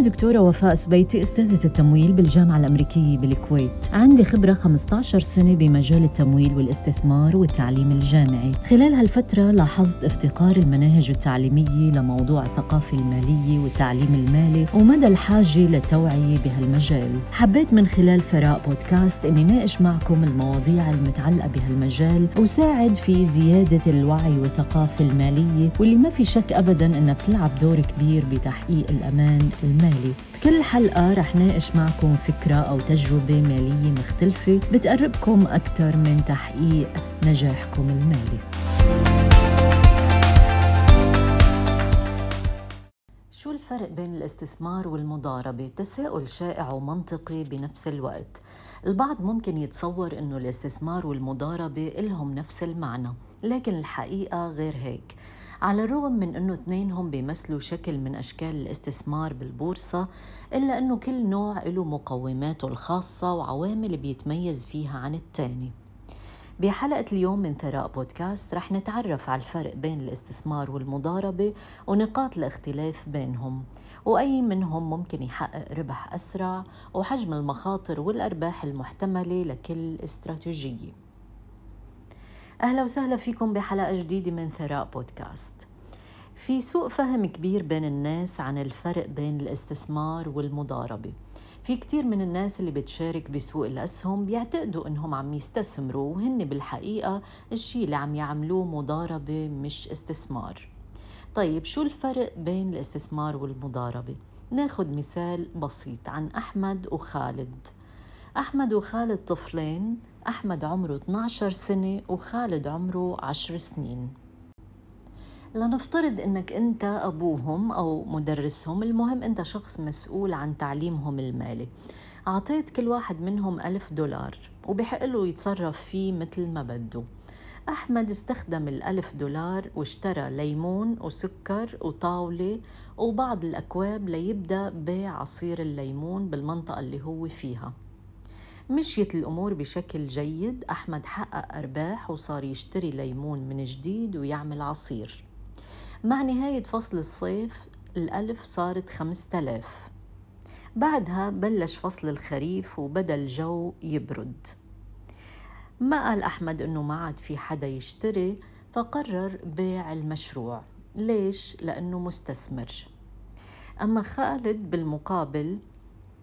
أنا دكتورة وفاء سبيتي أستاذة التمويل بالجامعة الأمريكية بالكويت. عندي خبرة 15 سنة بمجال التمويل والاستثمار والتعليم الجامعي. خلال هالفترة لاحظت افتقار المناهج التعليمية لموضوع الثقافة المالية والتعليم المالي ومدى الحاجة للتوعية بهالمجال. حبيت من خلال ثراء بودكاست أني ناقش معكم المواضيع المتعلقة بهالمجال وساعد في زيادة الوعي والثقافة المالية واللي ما في شك أبدا أنها بتلعب دور كبير بتحقيق الأمان المالي. بكل حلقة رح ناقش معكم فكرة أو تجربة مالية مختلفة بتقربكم أكثر من تحقيق نجاحكم المالي. شو الفرق بين الاستثمار والمضاربة؟ تساؤل شائع ومنطقي بنفس الوقت. البعض ممكن يتصور أنه الاستثمار والمضاربة إلهم نفس المعنى لكن الحقيقة غير هيك. على الرغم من أنه اثنينهم بيمثلوا شكل من أشكال الاستثمار بالبورصة إلا أنه كل نوع له مقوماته الخاصة وعوامل بيتميز فيها عن الثاني بحلقة اليوم من ثراء بودكاست رح نتعرف على الفرق بين الاستثمار والمضاربة ونقاط الاختلاف بينهم وأي منهم ممكن يحقق ربح أسرع وحجم المخاطر والأرباح المحتملة لكل استراتيجية. أهلا وسهلا فيكم بحلقة جديدة من ثراء بودكاست. في سوء فهم كبير بين الناس عن الفرق بين الاستثمار والمضاربة. في كتير من الناس اللي بتشارك بسوق الأسهم بيعتقدوا إنهم عم يستثمروا وهن بالحقيقة الشيء اللي عم يعملوه مضاربة مش استثمار. طيب شو الفرق بين الاستثمار والمضاربة؟ ناخد مثال بسيط عن أحمد وخالد. أحمد وخالد طفلين أحمد عمره 12 سنة وخالد عمره 10 سنين. لنفترض إنك أنت أبوهم أو مدرسهم المهم أنت شخص مسؤول عن تعليمهم المالي. أعطيت كل واحد منهم ألف دولار وبحق له يتصرف فيه مثل ما بده. أحمد استخدم الألف دولار واشترى ليمون وسكر وطاولة وبعض الأكواب ليبدأ بيع عصير الليمون بالمنطقة اللي هو فيها. مشيت الأمور بشكل جيد. أحمد حقق أرباح وصار يشتري ليمون من جديد ويعمل عصير. مع نهاية فصل الصيف الألف صارت خمسة آلاف. بعدها بلش فصل الخريف وبدأ الجو يبرد. ما قال أحمد أنه ما عاد في حدا يشتري فقرر بيع المشروع. ليش؟ لأنه مستثمر. أما خالد بالمقابل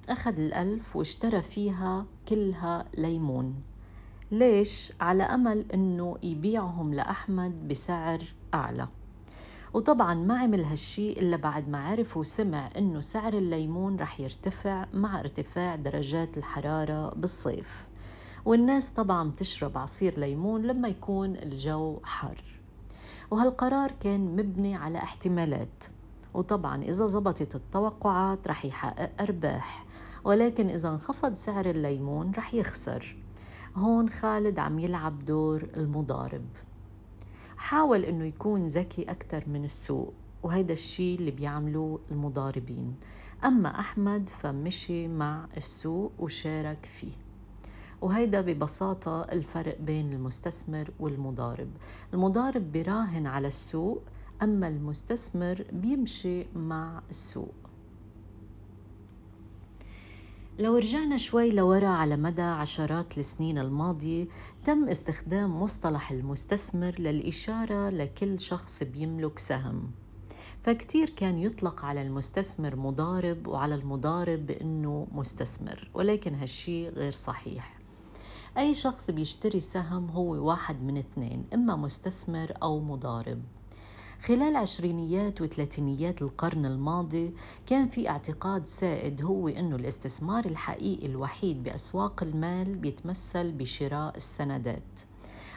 أخذ الألف واشترى فيها كلها ليمون. ليش؟ على أمل أنه يبيعهم لأحمد بسعر أعلى. وطبعا ما عمل هالشي إلا بعد ما عرف وسمع إنه سعر الليمون رح يرتفع مع ارتفاع درجات الحرارة بالصيف. والناس طبعا بتشرب عصير ليمون لما يكون الجو حر. وهالقرار كان مبني على احتمالات. وطبعا إذا زبطت التوقعات رح يحقق أرباح. ولكن إذا انخفض سعر الليمون رح يخسر. هون خالد عم يلعب دور المضارب. حاول إنه يكون ذكي أكثر من السوق وهيدا الشيء اللي بيعملوه المضاربين. أما أحمد فمشي مع السوق وشارك فيه. وهيدا ببساطة الفرق بين المستثمر والمضارب. المضارب براهن على السوق أما المستثمر بيمشي مع السوق. لو رجعنا شوي لورا على مدى عشرات السنين الماضية تم استخدام مصطلح المستثمر للإشارة لكل شخص بيملك سهم. فكتير كان يطلق على المستثمر مضارب وعلى المضارب بأنه مستثمر ولكن هالشي غير صحيح. أي شخص بيشتري سهم هو واحد من اثنين إما مستثمر أو مضارب. خلال عشرينيات وثلاثينيات القرن الماضي كان في اعتقاد سائد هو أنه الاستثمار الحقيقي الوحيد بأسواق المال بيتمثل بشراء السندات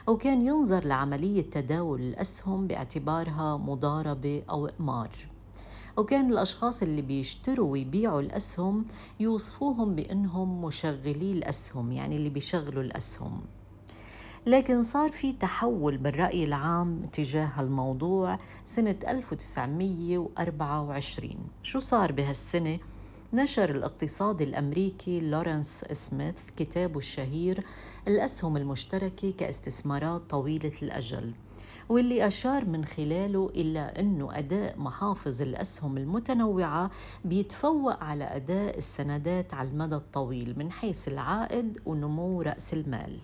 وكان ينظر لعملية تداول الأسهم باعتبارها مضاربة أو إقمار وكان الأشخاص اللي بيشتروا ويبيعوا الأسهم يوصفوهم بأنهم مشغلي الأسهم يعني اللي بيشغلوا الأسهم. لكن صار في تحول بالرأي العام تجاه الموضوع سنة 1924 شو صار بهالسنة؟ نشر الاقتصادي الأمريكي لورنس سميث كتابه الشهير الأسهم المشتركة كاستثمارات طويلة الأجل واللي أشار من خلاله إلى أنه أداء محافظ الأسهم المتنوعة بيتفوق على أداء السندات على المدى الطويل من حيث العائد ونمو رأس المال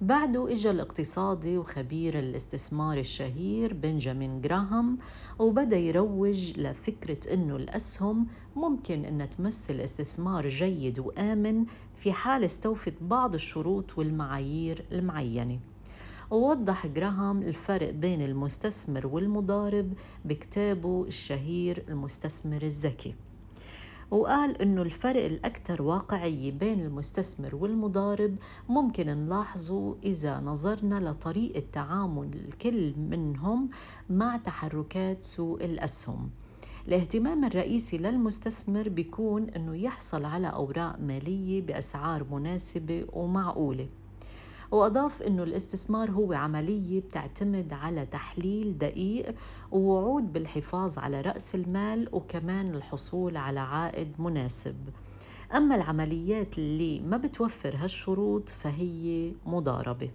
بعده اجى الاقتصادي وخبير الاستثمار الشهير بنجامين جراهام وبدأ يروج لفكرة إنه الأسهم ممكن انها تمثل استثمار جيد وآمن في حال استوفت بعض الشروط والمعايير المعينة. ووضح جراهام الفرق بين المستثمر والمضارب بكتابه الشهير المستثمر الذكي. وقال إنه الفرق الأكثر واقعية بين المستثمر والمضارب ممكن نلاحظه إذا نظرنا لطريقة تعامل الكل منهم مع تحركات سوق الأسهم. الاهتمام الرئيسي للمستثمر بيكون إنه يحصل على أوراق مالية بأسعار مناسبة ومعقولة. وأضاف أنه الاستثمار هو عملية بتعتمد على تحليل دقيق ووعود بالحفاظ على رأس المال وكمان الحصول على عائد مناسب. أما العمليات اللي ما بتوفر هالشروط فهي مضاربة.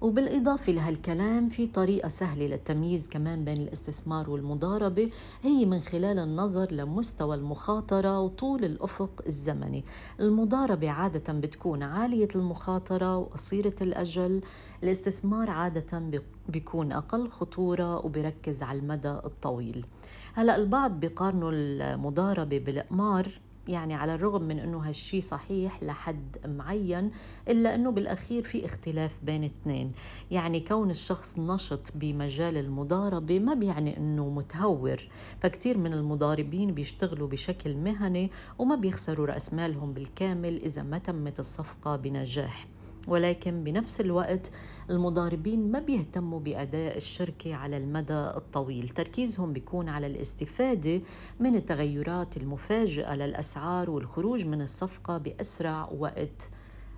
وبالإضافة لهالكلام في طريقة سهلة للتمييز كمان بين الاستثمار والمضاربة. هي من خلال النظر لمستوى المخاطرة وطول الأفق الزمني. المضاربة عادة بتكون عالية المخاطرة وقصيرة الأجل. الاستثمار عادة بيكون أقل خطورة وبركز على المدى الطويل. هلأ البعض بيقارنوا المضاربة بالإقمار يعني على الرغم من إنه هالشي صحيح لحد معين إلا إنه بالأخير في اختلاف بين اثنين. يعني كون الشخص نشط بمجال المضاربة ما بيعني إنه متهور. فكتير من المضاربين بيشتغلوا بشكل مهني وما بيخسروا رأس مالهم بالكامل إذا ما تمت الصفقة بنجاح. ولكن بنفس الوقت المضاربين ما بيهتموا بأداء الشركة على المدى الطويل. تركيزهم بيكون على الاستفادة من التغيرات المفاجئة للأسعار والخروج من الصفقة بأسرع وقت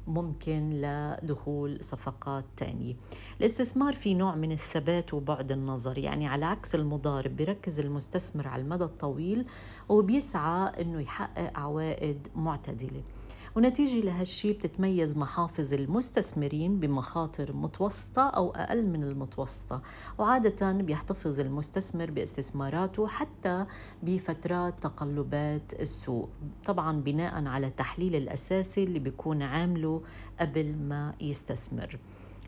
ممكن لدخول صفقات تانية. الاستثمار في نوع من الثبات وبعد النظر يعني على عكس المضارب بيركز المستثمر على المدى الطويل وبيسعى إنه يحقق عوائد معتدلة. ونتيجة لهالشي بتتميز محافظ المستثمرين بمخاطر متوسطة أو أقل من المتوسطة وعادة بيحتفظ المستثمر باستثماراته حتى بفترات تقلبات السوق طبعا بناء على التحليل الأساسي اللي بيكون عامله قبل ما يستثمر.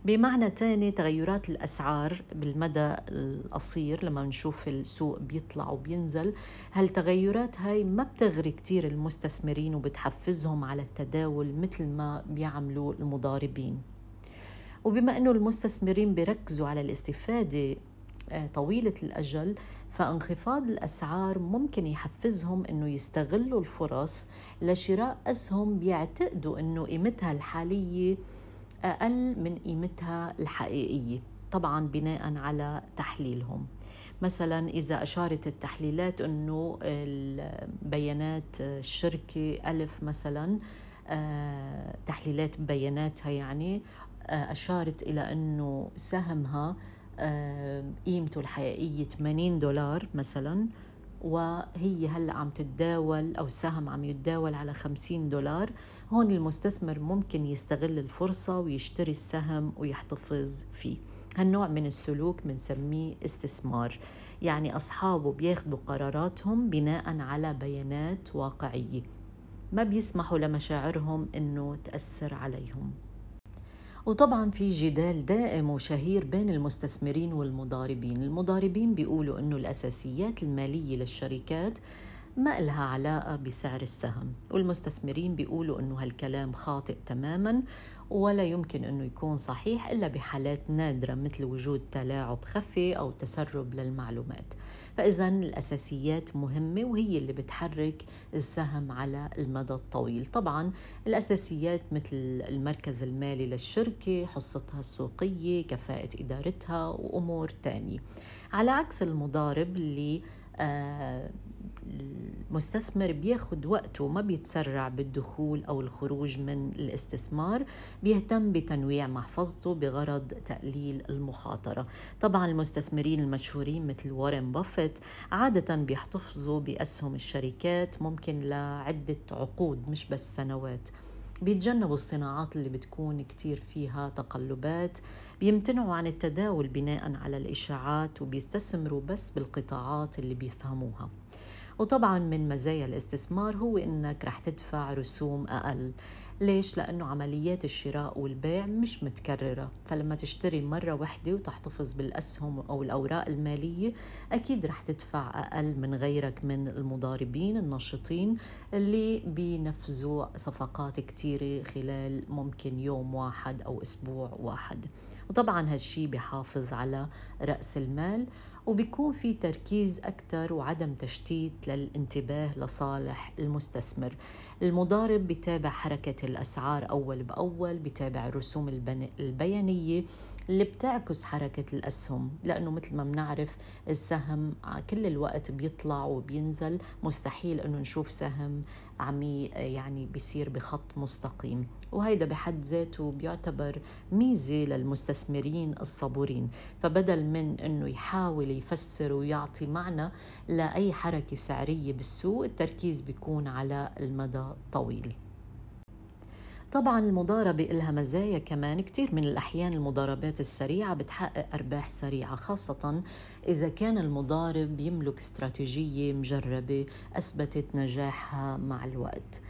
بمعنى تاني تغيرات الأسعار بالمدى القصير لما نشوف السوق بيطلع وبينزل هالتغيرات هاي ما بتغري كتير المستثمرين وبتحفزهم على التداول مثل ما بيعملوا المضاربين؟ وبما أنه المستثمرين بيركزوا على الاستفادة آه، طويلة الأجل فانخفاض الأسعار ممكن يحفزهم أنه يستغلوا الفرص لشراء أسهم بيعتقدوا أنه قيمتها الحالية أقل من قيمتها الحقيقية طبعا بناء على تحليلهم. مثلا إذا أشارت التحليلات أنه بيانات الشركة ألف مثلا آه، تحليلات بياناتها يعني آه، أشارت إلى أنه سهمها آه، قيمته الحقيقية 80 دولار مثلا وهي هلأ عم تتداول أو السهم عم يتداول على 50 دولار. هون المستثمر ممكن يستغل الفرصة ويشتري السهم ويحتفظ فيه. هالنوع من السلوك بنسميه استثمار. يعني أصحابه بياخدوا قراراتهم بناء على بيانات واقعية. ما بيسمحوا لمشاعرهم أنه تأثر عليهم. وطبعا في جدال دائم وشهير بين المستثمرين والمضاربين. المضاربين بيقولوا أنه الأساسيات المالية للشركات ما إلها علاقة بسعر السهم. والمستثمرين بيقولوا أنه هالكلام خاطئ تماما ولا يمكن أنه يكون صحيح إلا بحالات نادرة مثل وجود تلاعب خفي أو تسرب للمعلومات. فإذا الأساسيات مهمة وهي اللي بتحرك السهم على المدى الطويل. طبعا الأساسيات مثل المركز المالي للشركة حصتها السوقية كفاءة إدارتها وأمور تانية. على عكس المضارب اللي آه المستثمر بياخد وقته ما بيتسرع بالدخول أو الخروج من الاستثمار بيهتم بتنويع محفظته بغرض تقليل المخاطرة. طبعا المستثمرين المشهورين مثل وارن بافيت عادة بيحتفظوا بأسهم الشركات ممكن لعدة عقود مش بس سنوات. بيتجنبوا الصناعات اللي بتكون كتير فيها تقلبات. بيمتنعوا عن التداول بناء على الإشاعات وبيستثمروا بس بالقطاعات اللي بيفهموها. وطبعا من مزايا الاستثمار هو إنك رح تدفع رسوم أقل. ليش؟ لأنه عمليات الشراء والبيع مش متكررة. فلما تشتري مرة واحدة وتحتفظ بالأسهم أو الأوراق المالية أكيد رح تدفع أقل من غيرك من المضاربين الناشطين اللي بينفذوا صفقات كتيرة خلال ممكن يوم واحد أو أسبوع واحد. وطبعا هالشي بحافظ على رأس المال. وبيكون في تركيز أكثر وعدم تشتيت للانتباه لصالح المستثمر. المضارب بتابع حركة الأسعار أول بأول بتابع الرسوم البيانية اللي بتعكس حركة الأسهم لأنه مثل ما بنعرف السهم كل الوقت بيطلع وبينزل مستحيل أنه نشوف سهم عم يعني بيصير بخط مستقيم. وهيدا بحد ذاته بيعتبر ميزة للمستثمرين الصبورين فبدل من أنه يحاول يفسر ويعطي معنى لأي حركة سعرية بالسوق التركيز بيكون على المدى الطويل طبعا المضاربة إلها مزايا كمان. كتير من الأحيان المضاربات السريعة بتحقق أرباح سريعة خاصة إذا كان المضارب يملك استراتيجية مجربة أثبتت نجاحها مع الوقت.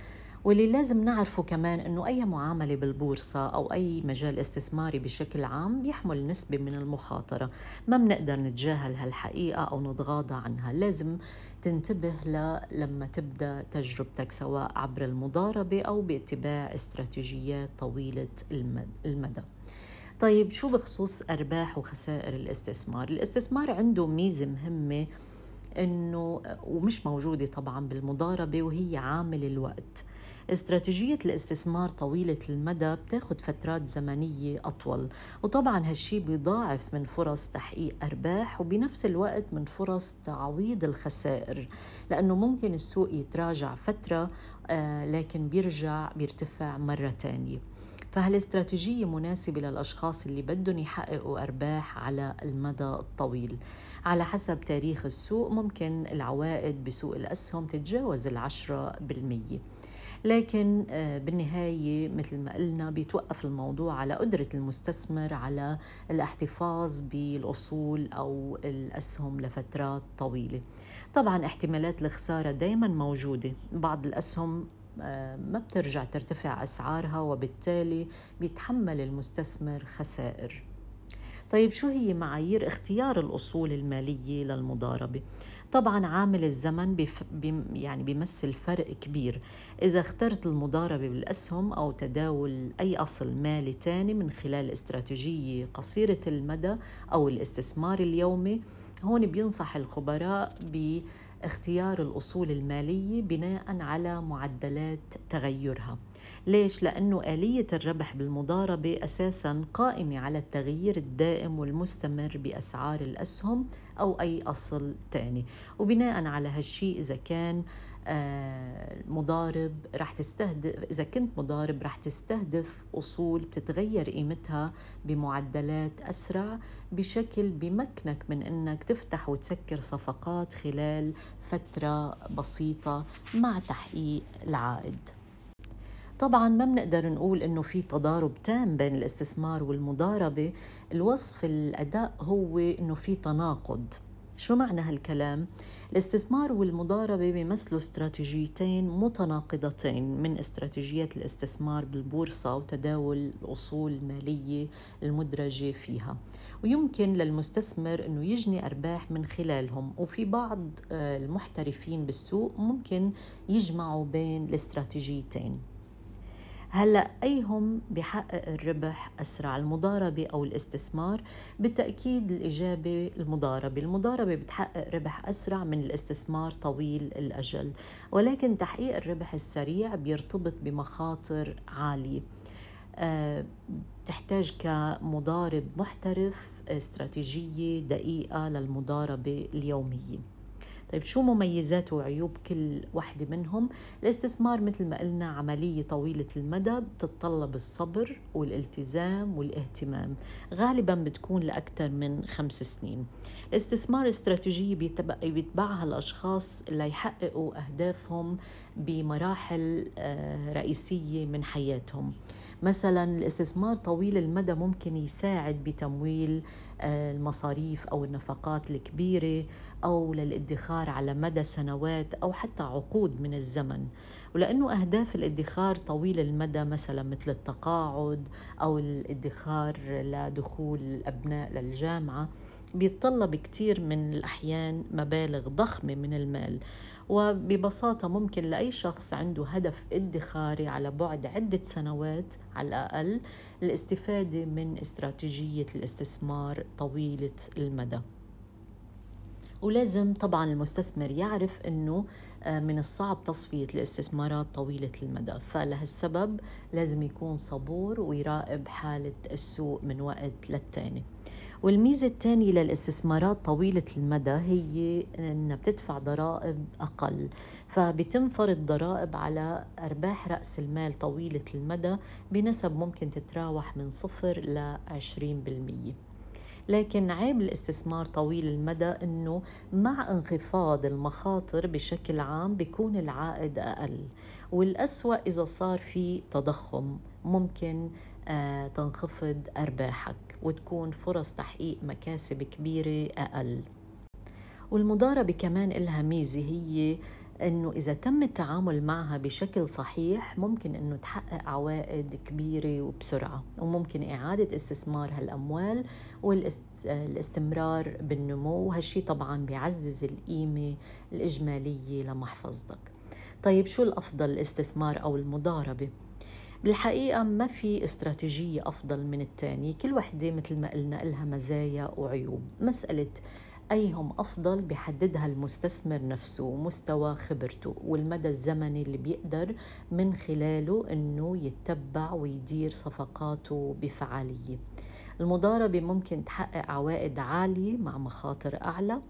واللي لازم نعرفه كمان إنه أي معاملة بالبورصة أو أي مجال استثماري بشكل عام بيحمل نسبة من المخاطرة. ما بنقدر نتجاهل هالحقيقة أو نتغاضى عنها. لازم تنتبه لما تبدأ تجربتك سواء عبر المضاربة أو باتباع استراتيجيات طويلة المدى. طيب شو بخصوص أرباح وخسائر الاستثمار؟ الاستثمار عنده ميزة مهمة إنه ومش موجودة طبعا بالمضاربة وهي عامل الوقت. استراتيجية الاستثمار طويلة المدى بتاخد فترات زمنية أطول وطبعا هالشي بيضاعف من فرص تحقيق أرباح وبنفس الوقت من فرص تعويض الخسائر لأنه ممكن السوق يتراجع فترة آه، لكن بيرجع بيرتفع مرة تانية. فهالاستراتيجية مناسبة للأشخاص اللي بدهم يحققوا أرباح على المدى الطويل. على حسب تاريخ السوق ممكن العوائد بسوق الأسهم تتجاوز العشرة بالمية. لكن آه، بالنهاية مثل ما قلنا بيتوقف الموضوع على قدرة المستثمر على الاحتفاظ بالأصول أو الأسهم لفترات طويلة. طبعا احتمالات الخسارة دايما موجودة. بعض الأسهم آه، ما بترجع ترتفع أسعارها وبالتالي بيتحمل المستثمر خسائر. طيب شو هي معايير اختيار الأصول المالية للمضاربة؟ طبعا عامل الزمن بف... بي... يعني بيمثل فرق كبير إذا اخترت المضاربة بالأسهم أو تداول أي أصل مالي تاني من خلال استراتيجية قصيرة المدى أو الاستثمار اليومي هون بينصح الخبراء ب اختيار الأصول المالية بناء على معدلات تغيرها ليش؟ لأنه آلية الربح بالمضاربة أساسا قائمة على التغيير الدائم والمستمر بأسعار الأسهم أو أي أصل تاني وبناء على هالشي إذا كان آه، مضارب رح تستهدف إذا كنت مضارب رح تستهدف أصول بتتغير قيمتها بمعدلات أسرع بشكل بمكنك من أنك تفتح وتسكر صفقات خلال فترة بسيطة مع تحقيق العائد طبعا ما بنقدر نقول إنه في تضارب تام بين الاستثمار والمضاربة. الوصف الأداء هو إنه في تناقض. شو معنى هالكلام؟ الاستثمار والمضاربة بيمثلوا استراتيجيتين متناقضتين من استراتيجيات الاستثمار بالبورصة وتداول الأصول المالية المدرجة فيها. ويمكن للمستثمر أنه يجني أرباح من خلالهم. وفي بعض آه، المحترفين بالسوق ممكن يجمعوا بين الاستراتيجيتين. هلا أيهم بحقق الربح أسرع المضاربة أو الاستثمار؟ بالتأكيد الإجابة المضاربة. المضاربة بتحقق ربح أسرع من الاستثمار طويل الأجل ولكن تحقيق الربح السريع بيرتبط بمخاطر عالية. أه تحتاج كمضارب محترف استراتيجية دقيقة للمضاربة اليومية. طيب شو مميزات وعيوب كل وحدة منهم؟ الاستثمار مثل ما قلنا عملية طويلة المدى بتتطلب الصبر والالتزام والاهتمام. غالبا بتكون لأكثر من خمس سنين. الاستثمار استراتيجية بيتبعها الأشخاص اللي يحققوا أهدافهم بمراحل آه، رئيسية من حياتهم. مثلا الاستثمار طويل المدى ممكن يساعد بتمويل المصاريف أو النفقات الكبيرة أو للادخار على مدى سنوات أو حتى عقود من الزمن. ولأنه أهداف الادخار طويل المدى مثلا مثل التقاعد أو الادخار لدخول الأبناء للجامعة. بيتطلب كثير من الأحيان مبالغ ضخمة من المال وببساطة ممكن لأي شخص عنده هدف ادخاري على بعد عدة سنوات على الأقل الاستفادة من استراتيجية الاستثمار طويلة المدى. ولازم طبعا المستثمر يعرف إنه آه، من الصعب تصفية الاستثمارات طويلة المدى فلهالسبب لازم يكون صبور ويراقب حالة السوق من وقت للتاني. والميزة الثانية للاستثمارات طويلة المدى هي أنها بتدفع ضرائب أقل فبتم فرض ضرائب على أرباح رأس المال طويلة المدى بنسب ممكن تتراوح من صفر ل 20% لكن عيب الاستثمار طويل المدى إنه مع انخفاض المخاطر بشكل عام بيكون العائد أقل والأسوأ إذا صار في تضخم ممكن تنخفض أرباحك وتكون فرص تحقيق مكاسب كبيرة أقل. والمضاربة كمان إلها ميزة هي إنه إذا تم التعامل معها بشكل صحيح ممكن إنه تحقق عوائد كبيرة وبسرعة وممكن إعادة استثمار هالأموال والاستمرار بالنمو. وهالشي طبعا بيعزز القيمة الإجمالية لمحفظتك. طيب شو الأفضل الاستثمار أو المضاربة؟ بالحقيقة ما في استراتيجية أفضل من الثانية كل وحدة مثل ما قلنا لها مزايا وعيوب. مسألة أيهم أفضل بحددها المستثمر نفسه ومستوى خبرته والمدى الزمني اللي بيقدر من خلاله أنه يتبع ويدير صفقاته بفعالية. المضاربة ممكن تحقق عوائد عالية مع مخاطر أعلى.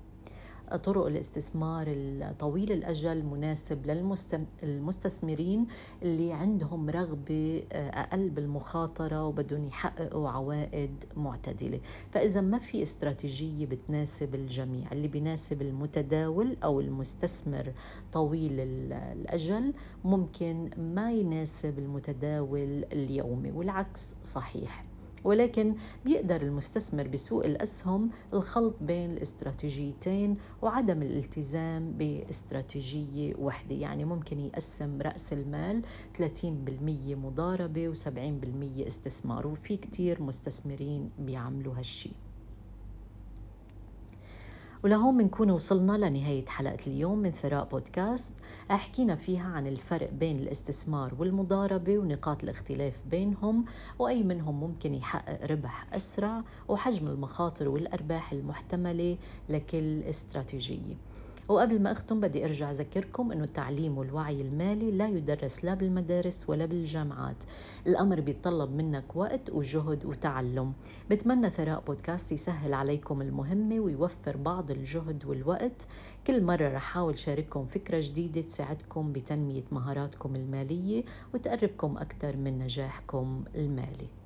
طرق الاستثمار الطويل الأجل مناسب للمستثمرين اللي عندهم رغبة آه، أقل بالمخاطرة وبدهم يحققوا عوائد معتدلة. فإذا ما في استراتيجية بتناسب الجميع اللي بيناسب المتداول أو المستثمر طويل الأجل ممكن ما يناسب المتداول اليومي والعكس صحيح. ولكن بيقدر المستثمر بسوق الأسهم الخلط بين الاستراتيجيتين وعدم الالتزام باستراتيجية واحدة يعني ممكن يقسم رأس المال 30% مضاربة و70% استثمار. وفي كتير مستثمرين بيعملوا هالشي. ولهون بنكون وصلنا لنهاية حلقة اليوم من ثراء بودكاست. حكينا فيها عن الفرق بين الاستثمار والمضاربة ونقاط الاختلاف بينهم وأي منهم ممكن يحقق ربح أسرع وحجم المخاطر والأرباح المحتملة لكل استراتيجية. وقبل ما أختم بدي أرجع أذكركم أنه التعليم والوعي المالي لا يدرس لا بالمدارس ولا بالجامعات. الأمر بيتطلب منك وقت وجهد وتعلم. بتمنى ثراء بودكاست يسهل عليكم المهمة ويوفر بعض الجهد والوقت. كل مرة رح أحاول شارككم فكرة جديدة تساعدكم بتنمية مهاراتكم المالية وتقربكم أكثر من نجاحكم المالي.